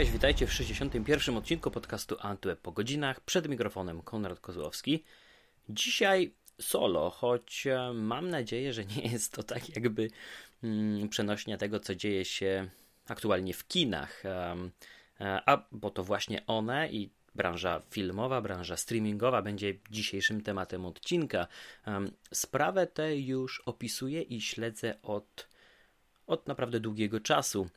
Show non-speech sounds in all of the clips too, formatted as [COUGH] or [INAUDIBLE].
Cześć, witajcie w 61. odcinku podcastu Antweb po godzinach. Przed mikrofonem Konrad Kozłowski. Dzisiaj solo, choć e, mam nadzieję, że nie jest to tak jakby mm, przenośnia tego, co dzieje się aktualnie w kinach. E, a bo to właśnie one i branża filmowa, branża streamingowa będzie dzisiejszym tematem odcinka. Sprawę tę już opisuję i śledzę od, od naprawdę długiego czasu.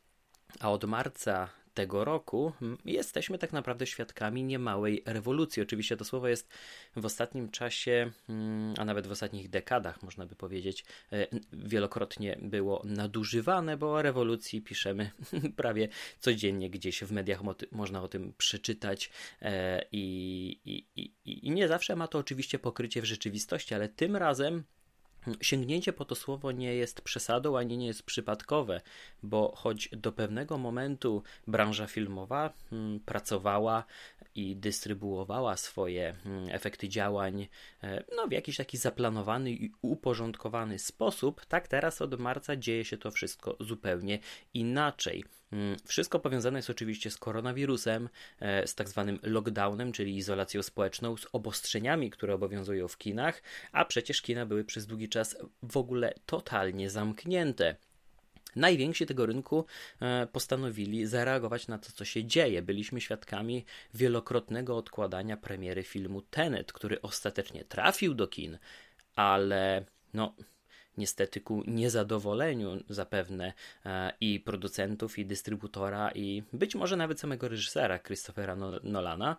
A od marca tego roku jesteśmy tak naprawdę świadkami niemałej rewolucji. Oczywiście to słowo jest w ostatnim czasie, mm, a nawet w ostatnich dekadach, można by powiedzieć, e, wielokrotnie było nadużywane, bo o rewolucji piszemy [LAUGHS] prawie codziennie gdzieś w mediach można o tym przeczytać e, i, i, i, i nie zawsze ma to oczywiście pokrycie w rzeczywistości, ale tym razem Sięgnięcie po to słowo nie jest przesadą ani nie jest przypadkowe, bo choć do pewnego momentu branża filmowa hmm, pracowała i dystrybuowała swoje hmm, efekty działań e, no, w jakiś taki zaplanowany i uporządkowany sposób, tak teraz od marca dzieje się to wszystko zupełnie inaczej. Mm, wszystko powiązane jest oczywiście z koronawirusem, e, z tak zwanym lockdownem, czyli izolacją społeczną, z obostrzeniami, które obowiązują w kinach, a przecież kina były przez długi czas w ogóle totalnie zamknięte. Najwięksi tego rynku e, postanowili zareagować na to, co się dzieje. Byliśmy świadkami wielokrotnego odkładania premiery filmu Tenet, który ostatecznie trafił do kin, ale no, niestety ku niezadowoleniu zapewne e, i producentów, i dystrybutora, i być może nawet samego reżysera Christophera Nolana.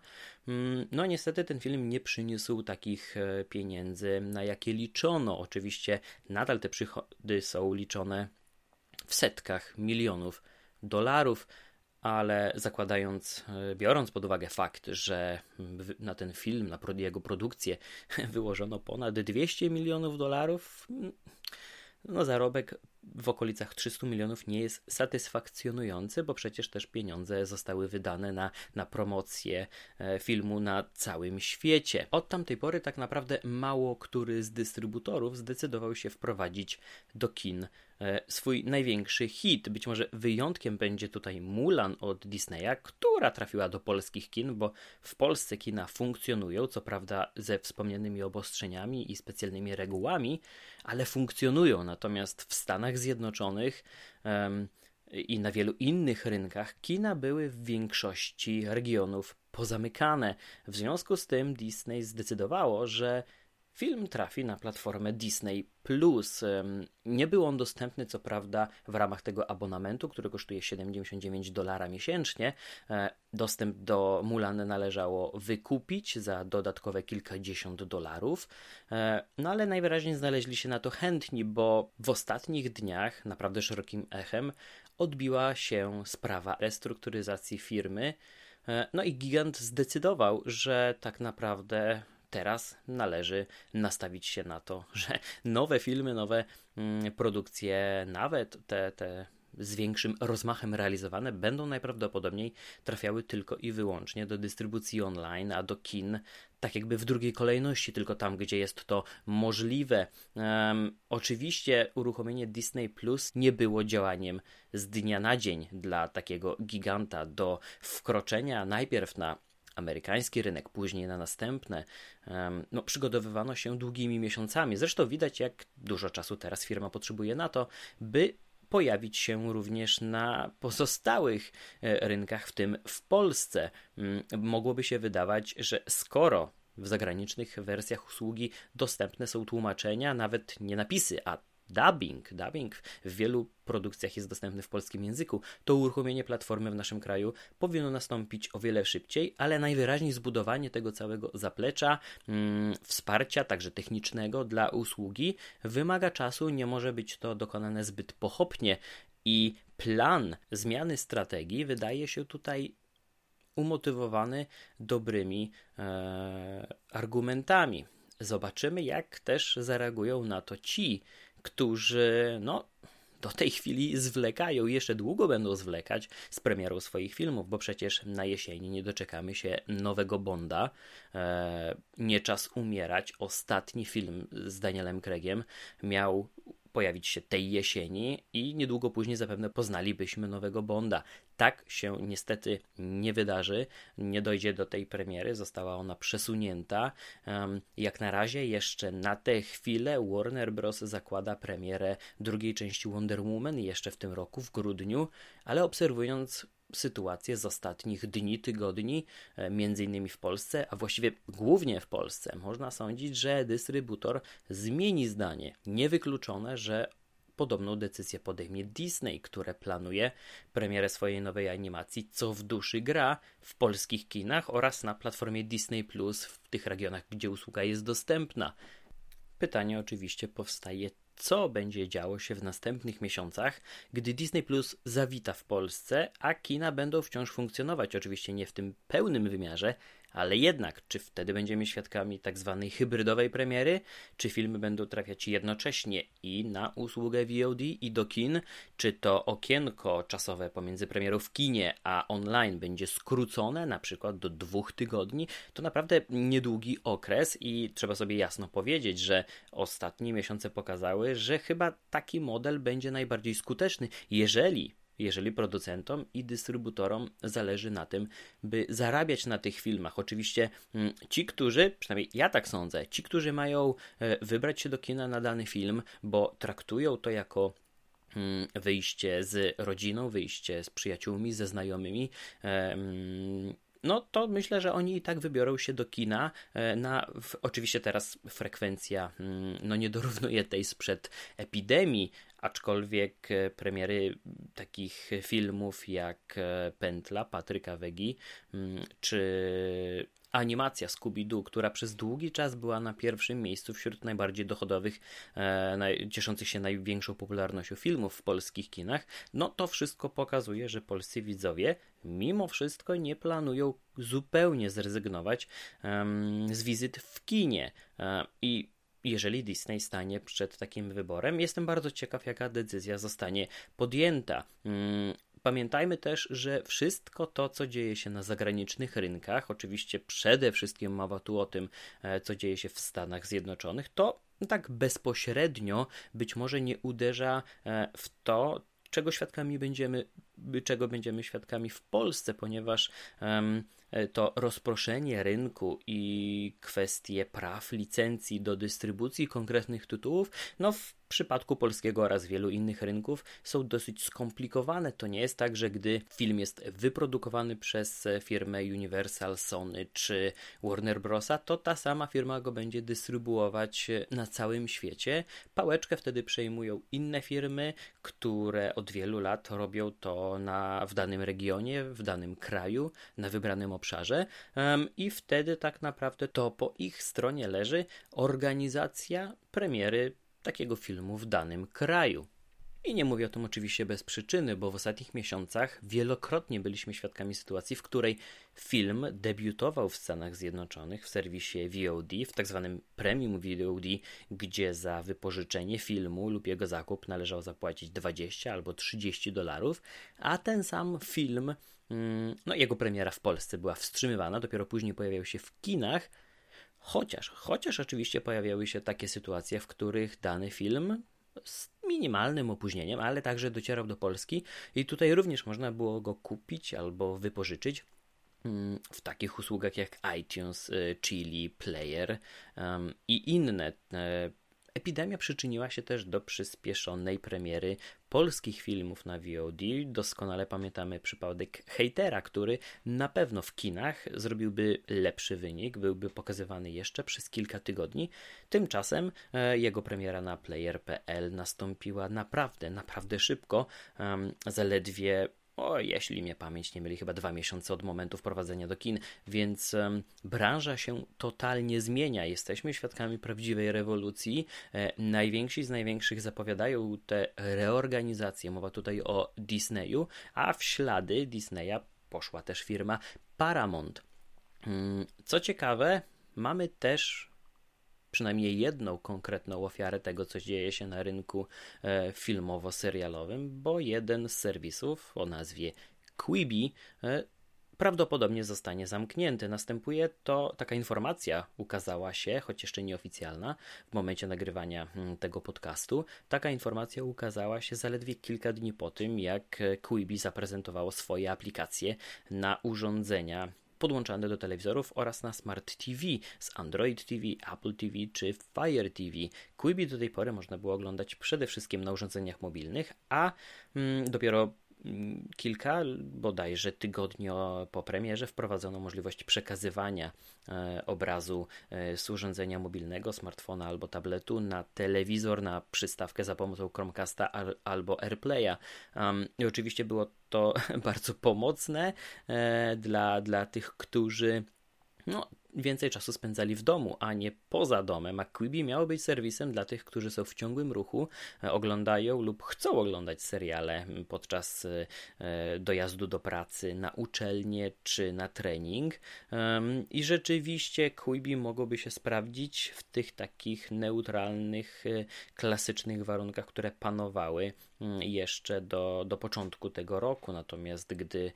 Mm, no niestety ten film nie przyniósł takich e, pieniędzy, na jakie liczono. Oczywiście nadal te przychody są liczone w setkach milionów dolarów, ale zakładając, e, biorąc pod uwagę fakt, że na ten film, na jego produkcję [LAUGHS] wyłożono ponad 200 milionów dolarów, no zarobek w okolicach 300 milionów nie jest satysfakcjonujący, bo przecież też pieniądze zostały wydane na, na promocję e, filmu na całym świecie. Od tamtej pory tak naprawdę mało który z dystrybutorów zdecydował się wprowadzić do kin swój największy hit. Być może wyjątkiem będzie tutaj Mulan od Disneya, która trafiła do polskich kin, bo w Polsce kina funkcjonują, co prawda ze wspomnianymi obostrzeniami i specjalnymi regułami, ale funkcjonują. Natomiast w Stanach Zjednoczonych um, i na wielu innych rynkach kina były w większości regionów pozamykane. W związku z tym Disney zdecydowało, że Film trafi na platformę Disney Plus. Nie był on dostępny, co prawda, w ramach tego abonamentu, który kosztuje 79 dolara miesięcznie. E, dostęp do Mulan należało wykupić za dodatkowe kilkadziesiąt dolarów. E, no ale najwyraźniej znaleźli się na to chętni, bo w ostatnich dniach naprawdę szerokim echem odbiła się sprawa restrukturyzacji firmy. E, no i gigant zdecydował, że tak naprawdę teraz należy nastawić się na to, [LAUGHS] że nowe filmy, nowe mm, produkcje, nawet te, te z większym rozmachem realizowane, będą najprawdopodobniej trafiały tylko i wyłącznie do dystrybucji online, a do kin tak jakby w drugiej kolejności, tylko tam, gdzie jest to możliwe. Um, oczywiście uruchomienie Disney Plus nie było działaniem z dnia na dzień dla takiego giganta do wkroczenia najpierw na amerykański rynek, później na następne, no, przygotowywano się długimi miesiącami. Zresztą widać, jak dużo czasu teraz firma potrzebuje na to, by pojawić się również na pozostałych e, rynkach, w tym w Polsce. Mm, mogłoby się wydawać, że skoro w zagranicznych wersjach usługi dostępne są tłumaczenia, nawet nie napisy, a dubbing. Dubbing w wielu produkcjach jest dostępny w polskim języku. To uruchomienie platformy w naszym kraju powinno nastąpić o wiele szybciej, ale najwyraźniej zbudowanie tego całego zaplecza, mm, wsparcia, także technicznego dla usługi wymaga czasu, nie może być to dokonane zbyt pochopnie i plan zmiany strategii wydaje się tutaj umotywowany dobrymi e, argumentami. Zobaczymy, jak też zareagują na to ci, którzy no, do tej chwili zwlekają, jeszcze długo będą zwlekać z premierą swoich filmów, bo przecież na jesieni nie doczekamy się nowego Bonda. E, nie czas umierać. Ostatni film z Danielem Craigiem miał pojawić się tej jesieni i niedługo później zapewne poznalibyśmy nowego Bonda. Tak się niestety nie wydarzy, nie dojdzie do tej premiery, została ona przesunięta. Jak na razie jeszcze na tę chwilę Warner Bros. zakłada premierę drugiej części Wonder Woman jeszcze w tym roku, w grudniu, ale obserwując sytuacje z ostatnich dni, tygodni, e, między innymi w Polsce, a właściwie głównie w Polsce, można sądzić, że dystrybutor zmieni zdanie. Niewykluczone, że podobną decyzję podejmie Disney, które planuje premierę swojej nowej animacji Co w duszy gra w polskich kinach oraz na platformie Disney Plus w tych regionach, gdzie usługa jest dostępna. Pytanie oczywiście powstaje co będzie działo się w następnych miesiącach, gdy Disney Plus zawita w Polsce, a kina będą wciąż funkcjonować, oczywiście nie w tym pełnym wymiarze, ale jednak, czy wtedy będziemy świadkami tak zwanej hybrydowej premiery? Czy filmy będą trafiać jednocześnie i na usługę VOD i do kin? Czy to okienko czasowe pomiędzy premierą w kinie a online będzie skrócone, na przykład do dwóch tygodni? To naprawdę niedługi okres i trzeba sobie jasno powiedzieć, że ostatnie miesiące pokazały, że chyba taki model będzie najbardziej skuteczny, jeżeli jeżeli producentom i dystrybutorom zależy na tym, by zarabiać na tych filmach. Oczywiście mm, ci, którzy, przynajmniej ja tak sądzę, ci, którzy mają e, wybrać się do kina na dany film, bo traktują to jako mm, wyjście z rodziną, wyjście z przyjaciółmi, ze znajomymi, e, mm, no to myślę, że oni i tak wybiorą się do kina. E, na, w, oczywiście teraz frekwencja no, nie dorównuje tej sprzed epidemii, aczkolwiek e, premiery takich filmów jak e, Pętla Patryka Wegi mm, czy animacja Scooby-Doo, która przez długi czas była na pierwszym miejscu wśród najbardziej dochodowych, e, cieszących się największą popularnością filmów w polskich kinach, no to wszystko pokazuje, że polscy widzowie mimo wszystko nie planują zupełnie zrezygnować z wizyt w kinie. E, I jeżeli Disney stanie przed takim wyborem, jestem bardzo ciekaw, jaka decyzja zostanie podjęta. Pamiętajmy też, że wszystko to, co dzieje się na zagranicznych rynkach, oczywiście przede wszystkim mowa tu o tym, e, co dzieje się w Stanach Zjednoczonych, to tak bezpośrednio być może nie uderza e, w to, czego świadkami będziemy, czego będziemy świadkami w Polsce, ponieważ um, to rozproszenie rynku i kwestie praw, licencji do dystrybucji konkretnych tytułów, no w przypadku polskiego oraz wielu innych rynków są dosyć skomplikowane. To nie jest tak, że gdy film jest wyprodukowany przez firmę Universal, Sony czy Warner Bros., to ta sama firma go będzie dystrybuować na całym świecie. Pałeczkę wtedy przejmują inne firmy, które od wielu lat robią to na, w danym regionie, w danym kraju, na wybranym obszarze i wtedy tak naprawdę to po ich stronie leży organizacja premiery takiego filmu w danym kraju. I nie mówię o tym oczywiście bez przyczyny, bo w ostatnich miesiącach wielokrotnie byliśmy świadkami sytuacji, w której film debiutował w Stanach Zjednoczonych w serwisie VOD, w tak zwanym premium VOD, gdzie za wypożyczenie filmu lub jego zakup należało zapłacić 20 albo 30 dolarów, a ten sam film, mm, no jego premiera w Polsce była wstrzymywana, dopiero później pojawiał się w kinach, Chociaż, chociaż oczywiście pojawiały się takie sytuacje, w których dany film minimalnym opóźnieniem, ale także docierał do Polski i tutaj również można było go kupić albo wypożyczyć mm, w takich usługach jak iTunes, y, Chili, Player i inne e, Epidemia przyczyniła się też do przyspieszonej premiery polskich filmów na VOD. Doskonale pamiętamy przypadek Hejtera, który na pewno w kinach zrobiłby lepszy wynik, byłby pokazywany jeszcze przez kilka tygodni. Tymczasem e, jego premiera na player.pl nastąpiła naprawdę, naprawdę szybko. Zaledwie o, jeśli mnie pamięć nie myli, chyba dwa miesiące od momentu wprowadzenia do kin, więc um, branża się totalnie zmienia. Jesteśmy świadkami prawdziwej rewolucji. E, najwięksi z największych zapowiadają te reorganizacje. Mowa tutaj o Disneyu, a w ślady Disneya poszła też firma Paramount. Mm, co ciekawe, mamy też przynajmniej jedną konkretną ofiarę tego, co dzieje się na rynku e, filmowo-serialowym, bo jeden z serwisów o nazwie Quibi e, prawdopodobnie zostanie zamknięty. Następuje to, taka informacja ukazała się, choć jeszcze nieoficjalna, w momencie nagrywania mm, tego podcastu. Taka informacja ukazała się zaledwie kilka dni po tym, jak Quibi zaprezentowało swoje aplikacje na urządzenia podłączane do telewizorów oraz na Smart TV z Android TV, Apple TV czy Fire TV. Quibi do tej pory można było oglądać przede wszystkim na urządzeniach mobilnych, a mm, dopiero kilka bodajże tygodni po premierze wprowadzono możliwość przekazywania e, obrazu e, z urządzenia mobilnego, smartfona albo tabletu na telewizor, na przystawkę za pomocą Chromecasta albo AirPlaya. I oczywiście było to [LAUGHS] bardzo pomocne e, dla, dla tych, którzy no, więcej czasu spędzali w domu, a nie poza domem. A Quibi miało być serwisem dla tych, którzy są w ciągłym ruchu, e, oglądają lub chcą oglądać seriale podczas e, e, dojazdu do pracy, na uczelnię czy na trening. I rzeczywiście Quibi mogłoby się sprawdzić w tych takich neutralnych, klasycznych warunkach, które panowały mm, jeszcze do, do początku tego roku. Natomiast gdy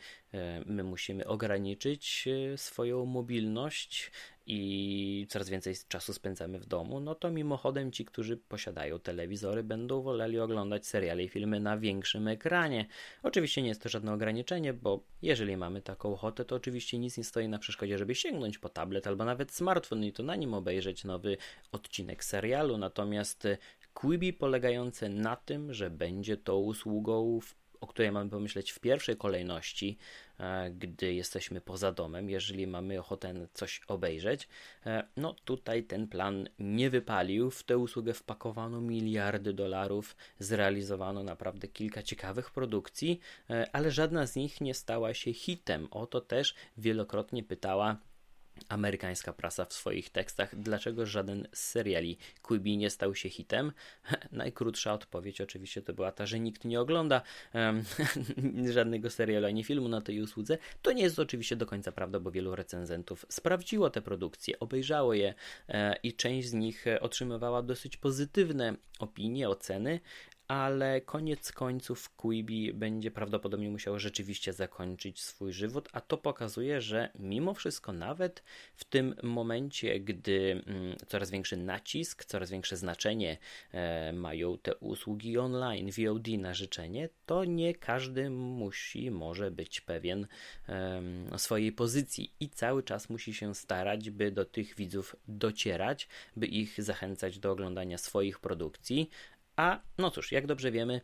my musimy ograniczyć swoją mobilność, i coraz więcej czasu spędzamy w domu, no to mimochodem ci, którzy posiadają telewizory, będą woleli oglądać seriale i filmy na większym ekranie. Oczywiście nie jest to żadne ograniczenie, bo jeżeli mamy taką ochotę, to oczywiście nic nie stoi na przeszkodzie, żeby sięgnąć po tablet albo nawet smartfon i to na nim obejrzeć nowy odcinek serialu. Natomiast Quibi polegające na tym, że będzie to usługą o której mamy pomyśleć w pierwszej kolejności, gdy jesteśmy poza domem, jeżeli mamy ochotę coś obejrzeć. E, no tutaj ten plan nie wypalił. W tę usługę wpakowano miliardy dolarów, zrealizowano naprawdę kilka ciekawych produkcji, e, ale żadna z nich nie stała się hitem. O to też wielokrotnie pytała amerykańska prasa w swoich tekstach, dlaczego żaden z seriali Quibi nie stał się hitem. [LAUGHS] Najkrótsza odpowiedź oczywiście to była ta, że nikt nie ogląda um, [LAUGHS] żadnego serialu ani filmu na tej usłudze. To nie jest oczywiście do końca prawda, bo wielu recenzentów sprawdziło te produkcje, obejrzało je e, i część z nich otrzymywała dosyć pozytywne opinie, oceny, ale koniec końców Quibi będzie prawdopodobnie musiał rzeczywiście zakończyć swój żywot, a to pokazuje, że mimo wszystko nawet w tym momencie, gdy mm, coraz większy nacisk, coraz większe znaczenie e, mają te usługi online, VOD na życzenie, to nie każdy musi, może być pewien swojej pozycji i cały czas musi się starać, by do tych widzów docierać, by ich zachęcać do oglądania swoich produkcji, a no cóż, jak dobrze wiemy,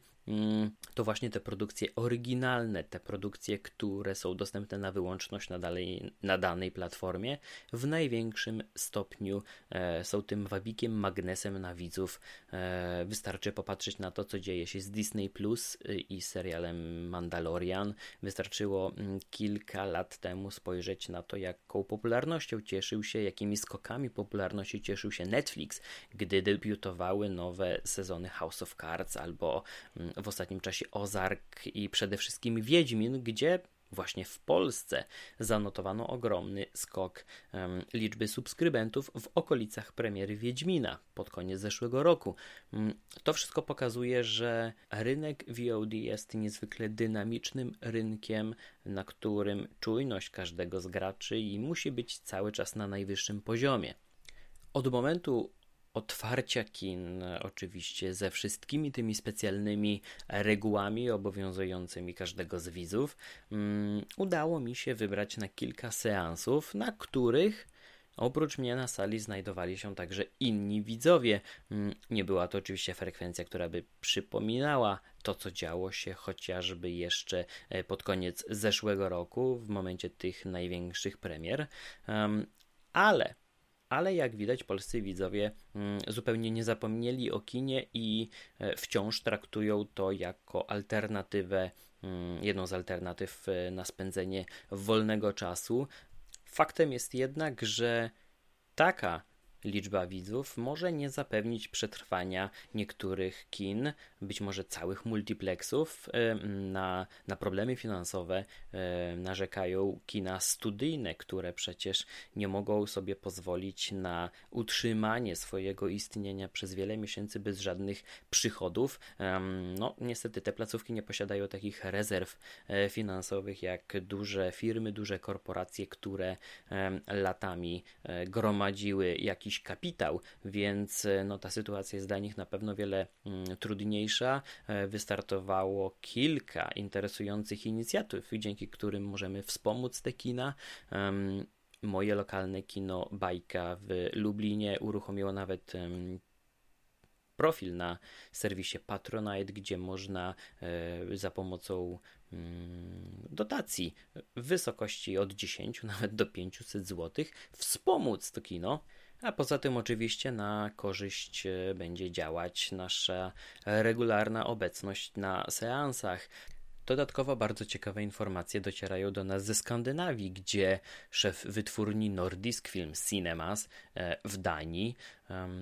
to właśnie te produkcje oryginalne, te produkcje, które są dostępne na wyłączność na, dalej, na danej platformie, w największym stopniu e, są tym wabikiem, magnesem na widzów. E, wystarczy popatrzeć na to, co dzieje się z Disney Plus y, i serialem Mandalorian. Wystarczyło mm, kilka lat temu spojrzeć na to, jaką popularnością cieszył się, jakimi skokami popularności cieszył się Netflix, gdy debiutowały nowe sezony House of Cards albo mm, w ostatnim czasie Ozark i przede wszystkim Wiedźmin, gdzie Właśnie w Polsce zanotowano ogromny skok um, liczby subskrybentów w okolicach premiery Wiedźmina pod koniec zeszłego roku. Um, to wszystko pokazuje, że rynek VOD jest niezwykle dynamicznym rynkiem, na którym czujność każdego z graczy i musi być cały czas na najwyższym poziomie. Od momentu otwarcia kin, oczywiście ze wszystkimi tymi specjalnymi regułami obowiązującymi każdego z widzów, um, udało mi się wybrać na kilka seansów, na których Oprócz mnie na sali znajdowali się także inni widzowie. Mm, nie była to oczywiście frekwencja, która by przypominała to, co działo się chociażby jeszcze e, pod koniec zeszłego roku, w momencie tych największych premier, ale ale jak widać, polscy widzowie mm, zupełnie nie zapomnieli o kinie i e, wciąż traktują to jako alternatywę, mm, jedną z alternatyw e, na spędzenie wolnego czasu. Faktem jest jednak, że taka liczba widzów może nie zapewnić przetrwania niektórych kin, być może całych multiplexów. Na, na problemy finansowe narzekają kina studyjne, które przecież nie mogą sobie pozwolić na utrzymanie swojego istnienia przez wiele miesięcy bez żadnych przychodów. No, niestety te placówki nie posiadają takich rezerw e, finansowych jak duże firmy, duże korporacje, które latami e, gromadziły jakiś kapitał, więc e, no, ta sytuacja jest dla nich na pewno wiele mm, trudniejsza. Wystartowało kilka interesujących inicjatyw, dzięki którym możemy wspomóc te kina moje lokalne kino Bajka w Lublinie uruchomiło nawet profil na serwisie Patronite, gdzie można e, za pomocą mm, dotacji w wysokości od 10 nawet do 500 zł wspomóc to kino. A poza tym, oczywiście, na korzyść e, będzie działać nasza regularna obecność na seansach. Dodatkowo bardzo ciekawe informacje docierają do nas ze Skandynawii, gdzie szef wytwórni Nordisk Film Cinemas e, w Danii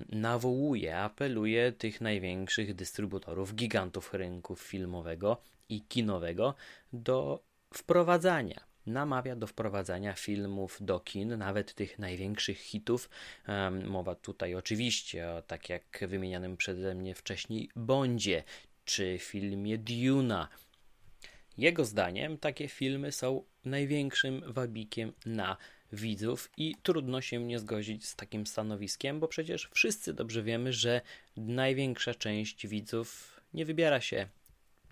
nawołuje, apeluje tych największych dystrybutorów, gigantów rynku filmowego i kinowego do wprowadzania namawia do wprowadzania filmów do kin, nawet tych największych hitów. Mowa tutaj oczywiście o, tak jak wymienianym przeze mnie wcześniej, Bondzie, czy filmie Duna, jego zdaniem takie filmy są największym wabikiem na widzów i trudno się nie zgodzić z takim stanowiskiem, bo przecież wszyscy dobrze wiemy, że największa część widzów nie wybiera się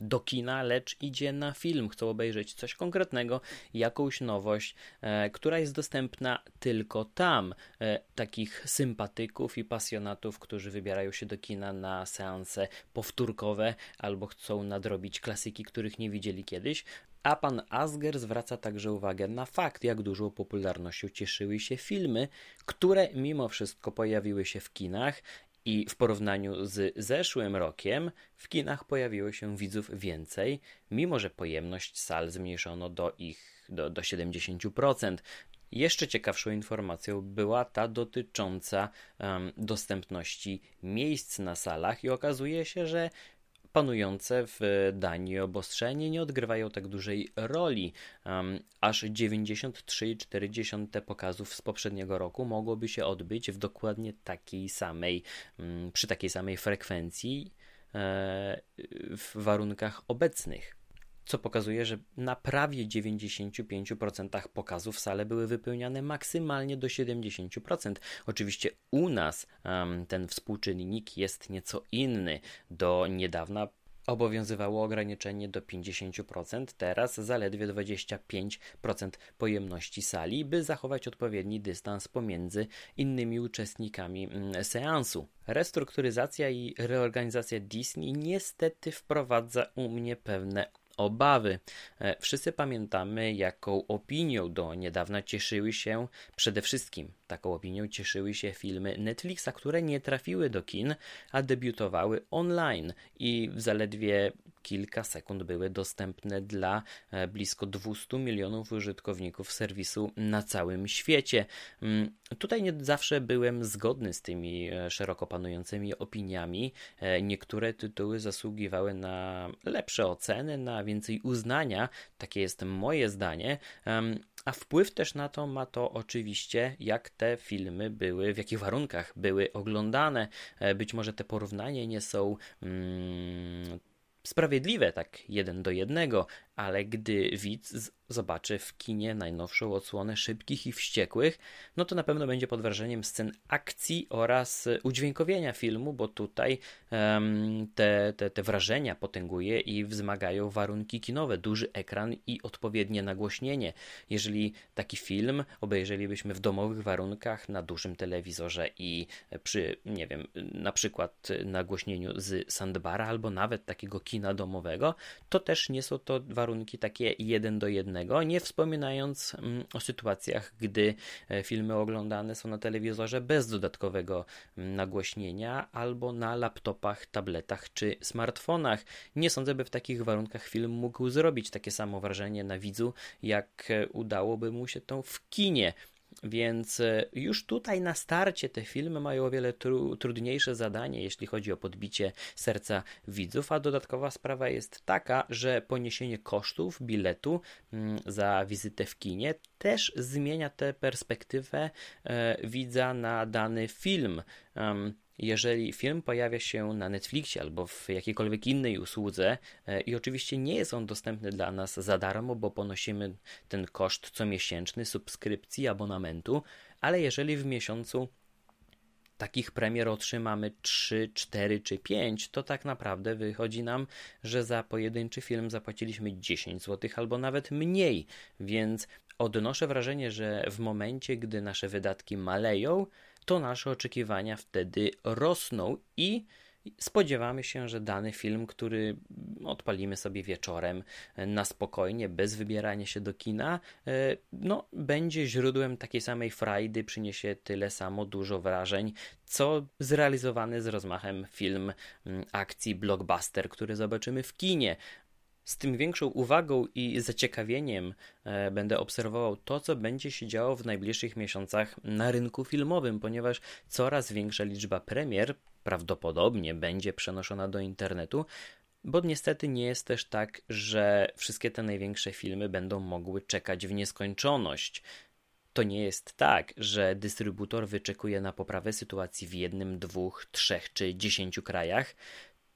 do kina, lecz idzie na film. Chcą obejrzeć coś konkretnego, jakąś nowość, e, która jest dostępna tylko tam. E, takich sympatyków i pasjonatów, którzy wybierają się do kina na seanse powtórkowe albo chcą nadrobić klasyki, których nie widzieli kiedyś. A pan Asger zwraca także uwagę na fakt, jak dużą popularnością cieszyły się filmy, które mimo wszystko pojawiły się w kinach i w porównaniu z zeszłym rokiem w kinach pojawiło się widzów więcej, mimo że pojemność sal zmniejszono do ich do, do 70%. Jeszcze ciekawszą informacją była ta dotycząca um, dostępności miejsc na salach, i okazuje się, że panujące w Danii obostrzenie nie odgrywają tak dużej roli. Um, aż 93,4 pokazów z poprzedniego roku mogłoby się odbyć w dokładnie takiej samej, um, przy takiej samej frekwencji e, w warunkach obecnych co pokazuje, że na prawie 95% pokazów sale były wypełniane maksymalnie do 70%. Oczywiście u nas um, ten współczynnik jest nieco inny. Do niedawna obowiązywało ograniczenie do 50%, teraz zaledwie 25% pojemności sali, by zachować odpowiedni dystans pomiędzy innymi uczestnikami mm, seansu. Restrukturyzacja i reorganizacja Disney niestety wprowadza u mnie pewne obawy. E, wszyscy pamiętamy, jaką opinią do niedawna cieszyły się przede wszystkim taką opinią cieszyły się filmy Netflixa, które nie trafiły do kin, a debiutowały online i w zaledwie kilka sekund były dostępne dla e, blisko 200 milionów użytkowników serwisu na całym świecie. Mm, tutaj nie zawsze byłem zgodny z tymi e, szeroko panującymi opiniami. E, niektóre tytuły zasługiwały na lepsze oceny, na więcej uznania. Takie jest moje zdanie. A wpływ też na to ma to oczywiście, jak te filmy były, w jakich warunkach były oglądane. Być może te porównania nie są mm, sprawiedliwe, tak jeden do jednego, ale gdy widz zobaczy w kinie najnowszą odsłonę szybkich i wściekłych, no to na pewno będzie pod wrażeniem scen akcji oraz udźwiękowienia filmu, bo tutaj um, te, te, te wrażenia potęguje i wzmagają warunki kinowe, duży ekran i odpowiednie nagłośnienie. Jeżeli taki film obejrzelibyśmy w domowych warunkach na dużym telewizorze i przy, nie wiem, na przykład nagłośnieniu z sandbara albo nawet takiego kina domowego, to też nie są to warunki warunki takie jeden do jednego, nie wspominając mm, o sytuacjach, gdy e, filmy oglądane są na telewizorze bez dodatkowego mm, nagłośnienia albo na laptopach, tabletach czy smartfonach. Nie sądzę, by w takich warunkach film mógł zrobić takie samo wrażenie na widzu, jak e, udałoby mu się to w kinie. Więc e, już tutaj na starcie te filmy mają o wiele tru, trudniejsze zadanie, jeśli chodzi o podbicie serca widzów, a dodatkowa sprawa jest taka, że poniesienie kosztów biletu mm, za wizytę w kinie też zmienia tę perspektywę e, widza na dany film jeżeli film pojawia się na Netflixie albo w jakiejkolwiek innej usłudze e, i oczywiście nie jest on dostępny dla nas za darmo, bo ponosimy ten koszt comiesięczny subskrypcji, abonamentu, ale jeżeli w miesiącu takich premier otrzymamy 3, 4 czy 5, to tak naprawdę wychodzi nam, że za pojedynczy film zapłaciliśmy 10 zł albo nawet mniej, więc odnoszę wrażenie, że w momencie, gdy nasze wydatki maleją, to nasze oczekiwania wtedy rosną i spodziewamy się, że dany film, który odpalimy sobie wieczorem na spokojnie, bez wybierania się do kina, e, no, będzie źródłem takiej samej frajdy, przyniesie tyle samo dużo wrażeń, co zrealizowany z rozmachem film mm, akcji blockbuster, który zobaczymy w kinie. Z tym większą uwagą i zaciekawieniem e, będę obserwował to, co będzie się działo w najbliższych miesiącach na rynku filmowym, ponieważ coraz większa liczba premier prawdopodobnie będzie przenoszona do internetu, bo niestety nie jest też tak, że wszystkie te największe filmy będą mogły czekać w nieskończoność. To nie jest tak, że dystrybutor wyczekuje na poprawę sytuacji w jednym, dwóch, trzech czy dziesięciu krajach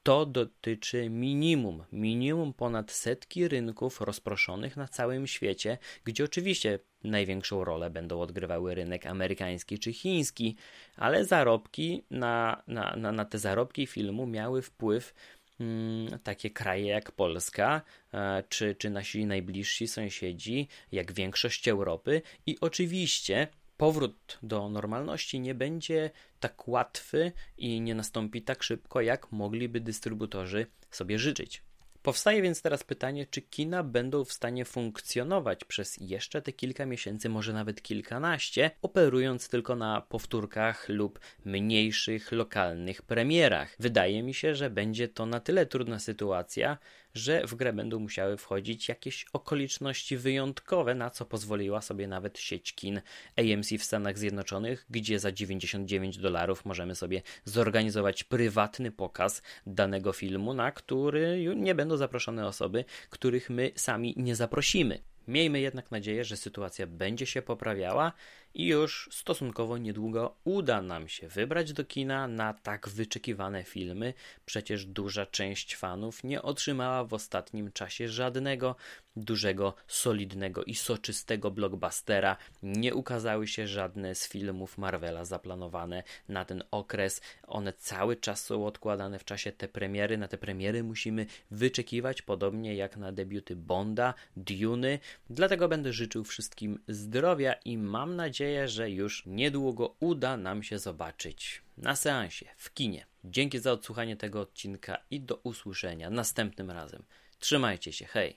to dotyczy minimum, minimum ponad setki rynków rozproszonych na całym świecie, gdzie oczywiście największą rolę będą odgrywały rynek amerykański czy chiński, ale zarobki na, na, na, na te zarobki filmu miały wpływ mm, takie kraje jak Polska, e, czy, czy nasi najbliżsi sąsiedzi, jak większość Europy. I oczywiście powrót do normalności nie będzie tak łatwy i nie nastąpi tak szybko, jak mogliby dystrybutorzy sobie życzyć. Powstaje więc teraz pytanie, czy kina będą w stanie funkcjonować przez jeszcze te kilka miesięcy, może nawet kilkanaście, operując tylko na powtórkach lub mniejszych lokalnych premierach. Wydaje mi się, że będzie to na tyle trudna sytuacja, że w grę będą musiały wchodzić jakieś okoliczności wyjątkowe, na co pozwoliła sobie nawet sieć kin AMC w Stanach Zjednoczonych, gdzie za 99 dolarów możemy sobie zorganizować prywatny pokaz danego filmu, na który nie będą zaproszone osoby, których my sami nie zaprosimy. Miejmy jednak nadzieję, że sytuacja będzie się poprawiała i już stosunkowo niedługo uda nam się wybrać do kina na tak wyczekiwane filmy. Przecież duża część fanów nie otrzymała w ostatnim czasie żadnego dużego, solidnego i soczystego blockbustera. Nie ukazały się żadne z filmów Marvela zaplanowane na ten okres. One cały czas są odkładane w czasie te premiery. Na te premiery musimy wyczekiwać, podobnie jak na debiuty Bonda, Duny. Dlatego będę życzył wszystkim zdrowia i mam nadzieję, że już niedługo uda nam się zobaczyć na seansie, w kinie. Dzięki za odsłuchanie tego odcinka i do usłyszenia następnym razem. Trzymajcie się, hej!